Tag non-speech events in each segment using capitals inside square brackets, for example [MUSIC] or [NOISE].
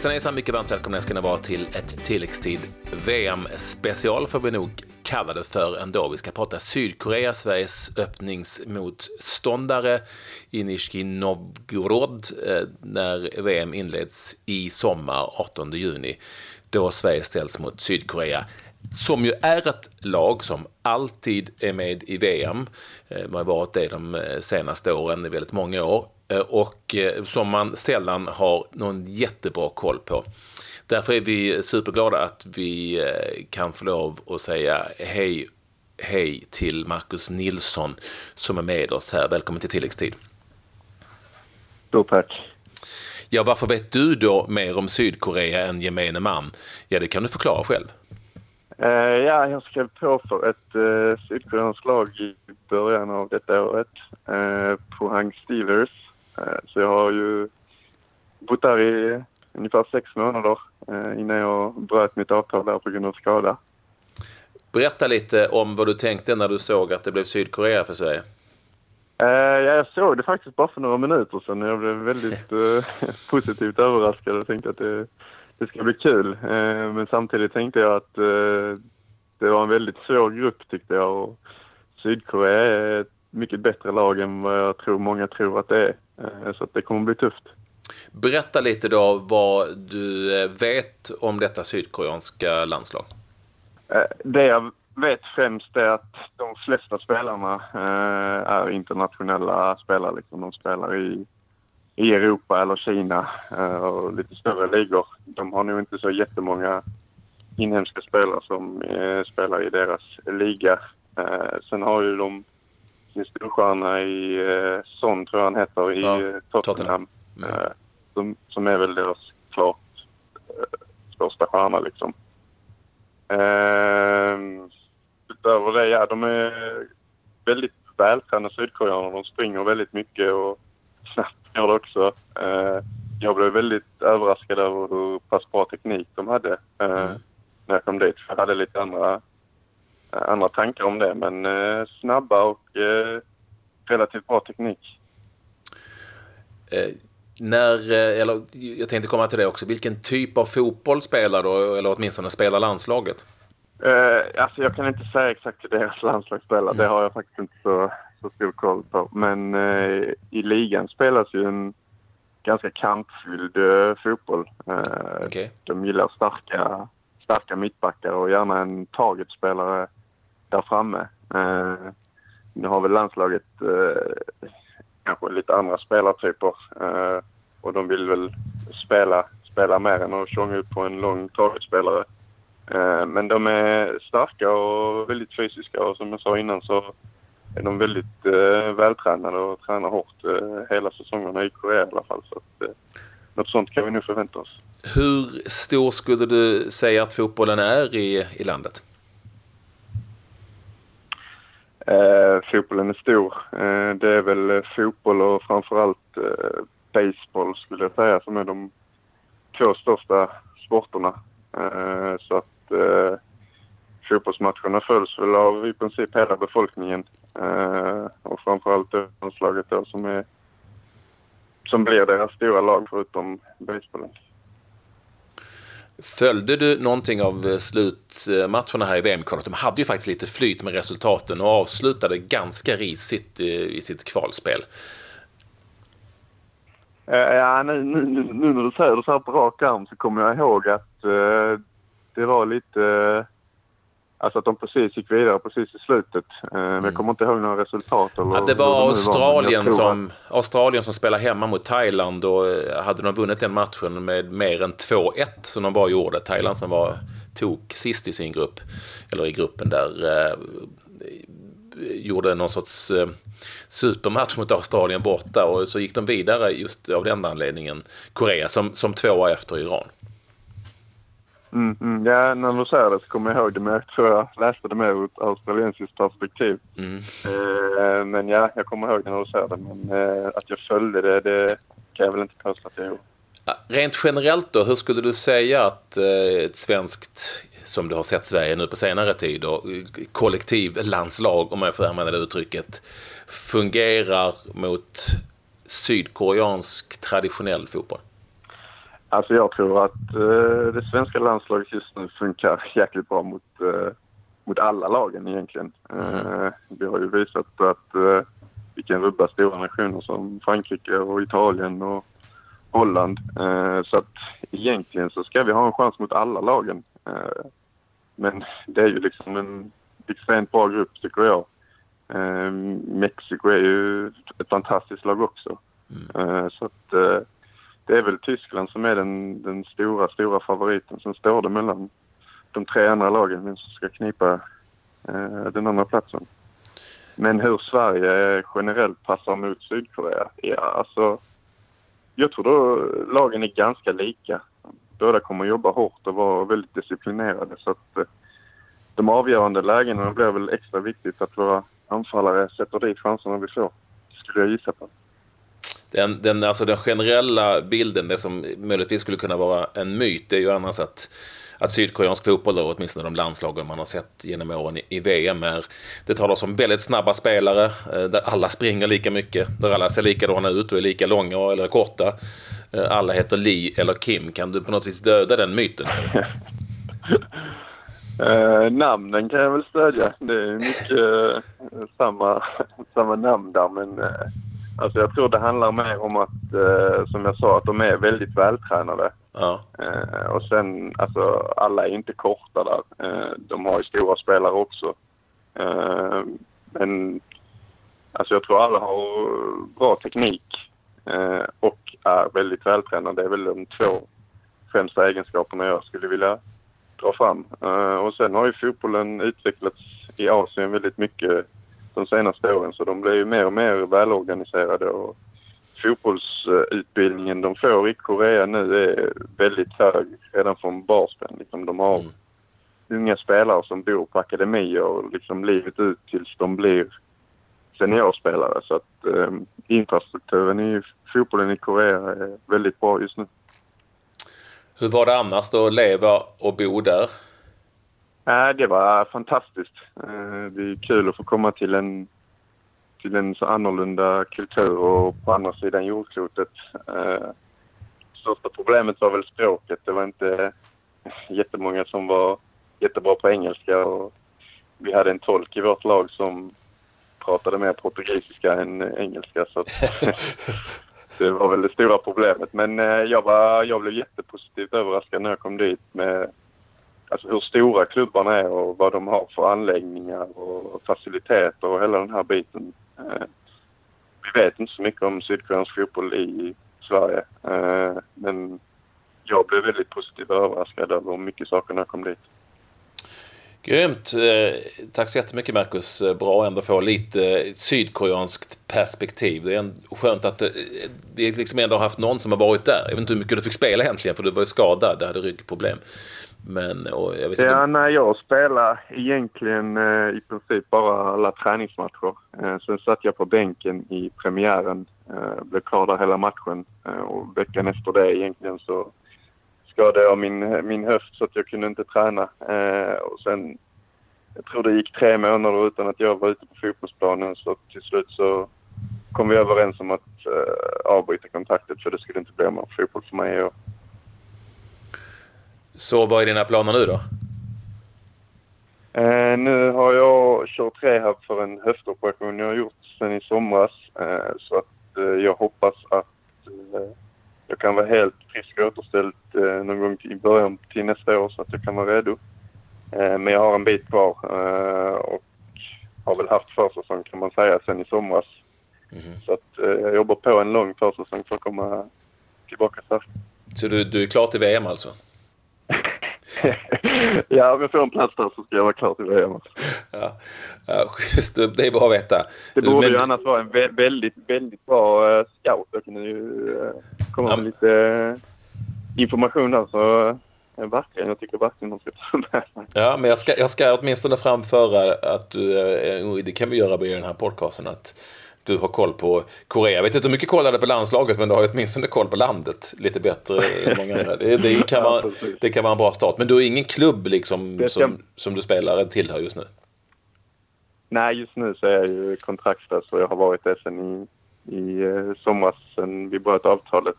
Hejsan hejsan, mycket varmt välkomna ska ni vara till ett tilläggstid VM-special får vi nog kalla det för ändå. Vi ska prata Sydkorea, Sveriges öppningsmotståndare i Nizjnij Novgorod eh, när VM inleds i sommar, 18 juni, då Sverige ställs mot Sydkorea som ju är ett lag som alltid är med i VM. Man eh, har varit det de eh, senaste åren, i väldigt många år. Eh, och som man sällan har någon jättebra koll på. Därför är vi superglada att vi kan få lov att säga hej, hej till Marcus Nilsson som är med oss här. Välkommen till tilläggstid. Stort tack. Ja, varför vet du då mer om Sydkorea än gemene man? Ja, det kan du förklara själv. Uh, ja, jag skrev på för ett uh, sydkoreanskt lag i början av detta året uh, på Hang Steelers. Uh, så jag har ju bott där i ungefär sex månader uh, innan jag bröt mitt avtal där på grund av skada. Berätta lite om vad du tänkte när du såg att det blev Sydkorea för Sverige. ja, jag såg det faktiskt bara för några minuter sedan. Jag blev väldigt [LAUGHS] positivt överraskad och tänkte att det det ska bli kul. Eh, men samtidigt tänkte jag att eh, det var en väldigt svår grupp tyckte jag. Och Sydkorea är ett mycket bättre lag än vad jag tror många tror att det är. Eh, så att det kommer bli tufft. Berätta lite då vad du vet om detta sydkoreanska landslag. Det jag vet främst är att de flesta spelarna är internationella spelare. Liksom. De spelar i i Europa eller Kina eh, och lite större ligor. De har nog inte så jättemånga inhemska spelare som eh, spelar i deras liga. Eh, sen har ju de sin storstjärna i Son, tror jag han heter, i ja, Tottenham. Mm. Som, som är väl deras klart största stjärna liksom. Utöver det, ja, de är väldigt vältränade sydkoreaner. De springer väldigt mycket och snabbt gör det också. Eh, jag blev väldigt överraskad över hur pass bra teknik de hade eh, mm. när jag kom dit. Jag hade lite andra, eh, andra tankar om det, men snabba och relativt bra teknik. när, eller jag tänkte komma till det också, vilken typ av fotboll spelar du, eller åtminstone spelar landslaget? Uh, alltså jag kan inte säga exakt hur deras landslag spelar, mm. det har jag faktiskt inte så så stor koll på. Men eh, i ligan spelas ju en ganska kampfylld eh, fotboll. Eh, okay. De gillar starka, starka mittbackar och gärna en targetspelare där framme. Eh, nu har väl landslaget eh, kanske lite andra spelartyper eh, och de vill väl spela, spela mer än att tjonga ut på en lång targetspelare. Eh, men de är starka och väldigt fysiska och som jag sa innan så är de väldigt eh, vältränade och tränar hårt eh, hela säsongerna i Korea i alla fall. Så att, eh, något sånt kan vi nog förvänta oss. Hur stor skulle du säga att fotbollen är i, i landet? Eh, fotbollen är stor. Eh, det är väl eh, fotboll och framförallt eh, baseball skulle jag säga som är de två största sporterna. Eh, så att eh, fotbollsmatcherna följs väl av i princip hela befolkningen. Eh, och framförallt landslaget då som, är, som blir deras stora lag förutom basebollen. Följde du någonting av eh, slutmatcherna här i VM-kvalet? De hade ju faktiskt lite flyt med resultaten och avslutade ganska risigt eh, i sitt kvalspel. Eh, ja, nu, nu, nu när du säger det så här på rak arm så kommer jag ihåg att uh, det var lite Alltså att de precis gick vidare precis i slutet. Mm. Jag mm. kommer inte ihåg några resultat. Eller ja, det var Australien, var, som, Australien som spelade hemma mot Thailand och eh, hade de vunnit den matchen med mer än 2-1 som de bara gjorde. Thailand som var tok sist i sin grupp, eller i gruppen där, eh, gjorde någon sorts eh, supermatch mot Australien borta och så gick de vidare just av den anledningen. Korea som, som tvåa efter Iran. Mm, mm, ja, när du säger det så kommer jag ihåg det, men jag tror jag läste det mer ur ett australiensiskt perspektiv. Mm. Eh, men ja, jag kommer ihåg det när du säger det, men eh, att jag följde det, det kan jag väl inte påstå att jag gjorde. Rent generellt då, hur skulle du säga att eh, ett svenskt, som du har sett Sverige nu på senare tid, då, kollektivlandslag, om jag får använda det uttrycket, fungerar mot sydkoreansk traditionell fotboll? Alltså jag tror att uh, det svenska landslaget just nu funkar [LAUGHS] jäkligt bra mot, uh, mot alla lagen egentligen. Uh, vi har ju visat att uh, vi kan rubba stora nationer som Frankrike och Italien och Holland. så att egentligen så ska vi ha en chans mot alla lagen. men det är ju liksom en extremt bra grupp tycker jag. Mexiko är ju ett fantastiskt lag också. Mm. så att det är väl Tyskland som är den, den stora, stora favoriten. Sen står det mellan de tre andra lagen vem som ska knipa eh, den andra platsen. Men hur Sverige generellt passar mot Sydkorea? Ja, alltså... Jag tror då lagen är ganska lika. Båda kommer jobba hårt och vara väldigt disciplinerade. Så att eh, de avgörande lägena blir väl extra viktigt att våra anfallare sätter dit chanserna vi får. Skulle jag gissa på den, den, alltså den generella bilden, det som möjligtvis skulle kunna vara en myt, är ju annars att, att sydkoreansk fotboll, då, åtminstone de landslagen man har sett genom åren i, i VM, är, det talas om väldigt snabba spelare, eh, där alla springer lika mycket, där alla ser likadana ut och är lika långa eller korta. Eh, alla heter Lee eller Kim. Kan du på något vis döda den myten? [LAUGHS] eh, namnen kan jag väl stödja. Det är mycket eh, samma, samma namn där men eh Alltså jag tror det handlar mer om att, eh, som jag sa, att de är väldigt vältränade. Ja. Eh, och sen, alltså alla är inte korta där. Eh, de har ju stora spelare också. Eh, men alltså jag tror alla har bra teknik eh, och är väldigt vältränade. Det är väl de två främsta egenskaperna jag skulle vilja dra fram. Eh, och sen har ju fotbollen utvecklats i Asien väldigt mycket de senaste åren så de blir ju mer och mer välorganiserade och fotbollsutbildningen de får i Korea nu är väldigt hög redan från barnsben. Liksom de har mm. unga spelare som bor på akademier liksom livet ut tills de blir seniorspelare. Så att eh, infrastrukturen i fotbollen i Korea är väldigt bra just nu. Hur var det annars då att leva och bo där? Äh, det var fantastiskt. Eh, det är kul att få komma till en, till en så annorlunda kultur och på andra sidan jordklotet. Eh, största problemet var väl språket. Det var inte [LAUGHS] jättemånga som var jättebra på engelska och vi hade en tolk i vårt lag som pratade mer portugisiska än engelska. Så [LAUGHS] det var väl det stora problemet. Men eh, jag, var, jag blev jättepositivt överraskad när jag kom dit med alltså hur stora klubbarna är och vad de har för anläggningar och faciliteter och hela den här biten. Eh, vi vet inte så mycket om sydkoreansk fotboll i Sverige eh, men jag blev väldigt positivt överraskad över mycket saker när jag kom dit. Grymt! Eh, tack så jättemycket Marcus. Bra att ändå få lite sydkoreanskt perspektiv. Det är skönt att vi liksom ändå har haft någon som har varit där. Jag vet inte hur mycket du fick spela egentligen för du var ju skadad, du hade ryggproblem. Men, jag vet ja, inte... nej, jag spelade egentligen eh, i princip bara alla träningsmatcher. Eh, sen satt jag på bänken i premiären, eh, blev klar där hela matchen eh, och veckan efter det egentligen så skadade jag min, min höft så att jag kunde inte träna. Eh, och sen, jag tror det gick tre månader utan att jag var ute på fotbollsplanen så till slut så kom vi överens om att eh, avbryta kontaktet för det skulle inte bli mer fotboll för mig. Och, så vad är dina planer nu då? Eh, nu har jag kört rehab för en höftoperation jag har gjort sen i somras. Eh, så att eh, jag hoppas att jag kan vara helt frisk och återställd eh, någon gång i början till nästa år så att jag kan vara redo. Eh, men jag har en bit kvar och har väl haft försäsong kan man säga sen i somras. Mm. Så att jag jobbar på en lång försäsong för att komma tillbaka snabbt. Så du, du är klar till VM alltså? [LAUGHS] ja, om jag får en plats där så ska jag vara klar till VM. Ja, ja schysst. Det är bra att veta. Det borde Men... ju annars vara en väldigt, väldigt bra uh, scout. Jag kan ju uh, komma ja. med lite uh, information där. Så, verkligen, jag tycker verkligen de ska ta med. Ja, men jag ska, jag ska åtminstone framföra att du, det kan vi göra i den här podcasten, att du har koll på Korea. Jag vet inte hur mycket koll du på landslaget, men du har åtminstone koll på landet lite bättre än många andra. Det, det, [LAUGHS] kan vara, det kan vara en bra start. Men du har ingen klubb liksom som, som du spelar tillhör just nu? Nej, just nu så är jag ju kontraktslös och jag har varit det sen i, i eh, somras, sen vi bröt avtalet.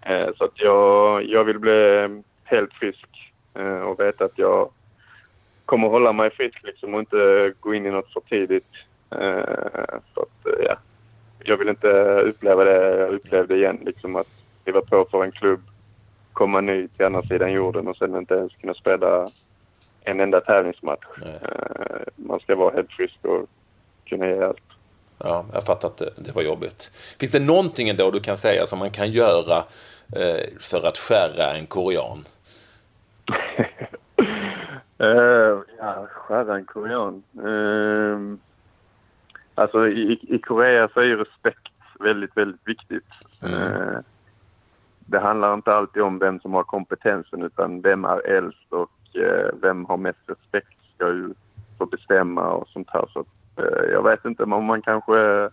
Eh, så att jag, jag vill bli helt frisk eh, och veta att jag kommer hålla mig frisk liksom och inte gå in i något för tidigt. Så att, ja. Jag vill inte uppleva det jag upplevde igen, liksom att skriva på för en klubb, komma ny till andra sidan jorden och sen inte ens kunna spela en enda tävlingsmatch. Eh, man ska vara helt frisk och kunna ge allt. Ja, jag fattar att det, det var jobbigt. Finns det någonting ändå du kan säga som man kan göra eh, för att skärra en korean? uh, [LAUGHS] ja, skärra en korean. Uh, alltså i, i Korea så är ju respekt väldigt, väldigt viktigt. Mm. Uh, det handlar inte alltid om vem som har kompetensen utan vem är äldst och vem har mest respekt ska ju få bestämma och sånt här. Så jag vet inte om man kanske [LAUGHS]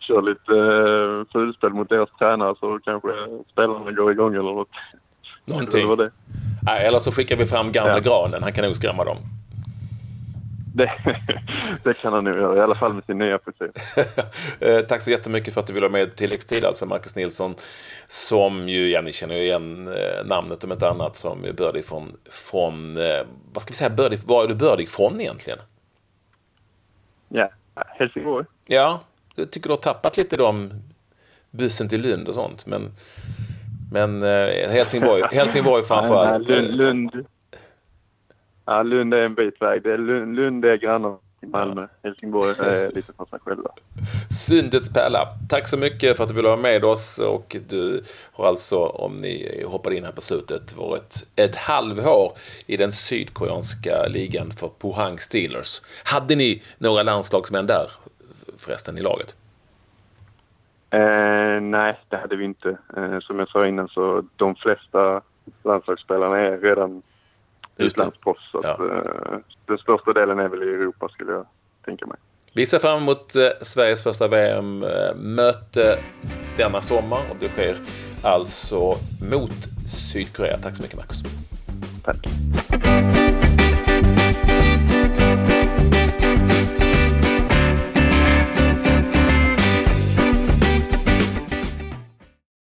kör lite uh, fulspel mot deras tränare så kanske spelarna går igång eller något. Någonting. Eller, Nej, eller så skickar vi fram gamla ja. granen. Han kan nog skrämma dem. Det, [LAUGHS] det, kan han nog göra, i alla fall med sin nya frisyr. [LAUGHS] Eh, tack så jättemycket för att du vill vara med tilläggstid, alltså Marcus Nilsson, som ju, ja, ni känner ju igen namnet om inte annat, som är bördig från, från vad ska vi säga, bördig, var är du bördig från egentligen? Ja, Helsingborg. Ja, jag tycker du har tappat lite de bussen till Lund och sånt. Men, men eh, Helsingborg, [LAUGHS] Helsingborg framförallt. Lund, Lund, ja, Lund är en bit väg. Lund, Lund är Malmö. Helsingborg är [LAUGHS] lite för sig själva. Syndets pärla. Tack så mycket för att du ville vara med oss och du har alltså, om ni hoppade in här på slutet, varit ett halvår i den sydkoreanska ligan för Pohang Steelers. Hade ni några landslagsmän där förresten i laget? Eh, nej, det hade vi inte. Eh, som jag sa innan så de flesta landslagsspelarna är redan utlandsproffs. Ja. eh, den största delen är väl i Europa skulle jag tänka mig. Vi ser fram emot eh, Sveriges första VM-möte denna sommar och det sker alltså mot Sydkorea. Tack så mycket Marcus. Tack.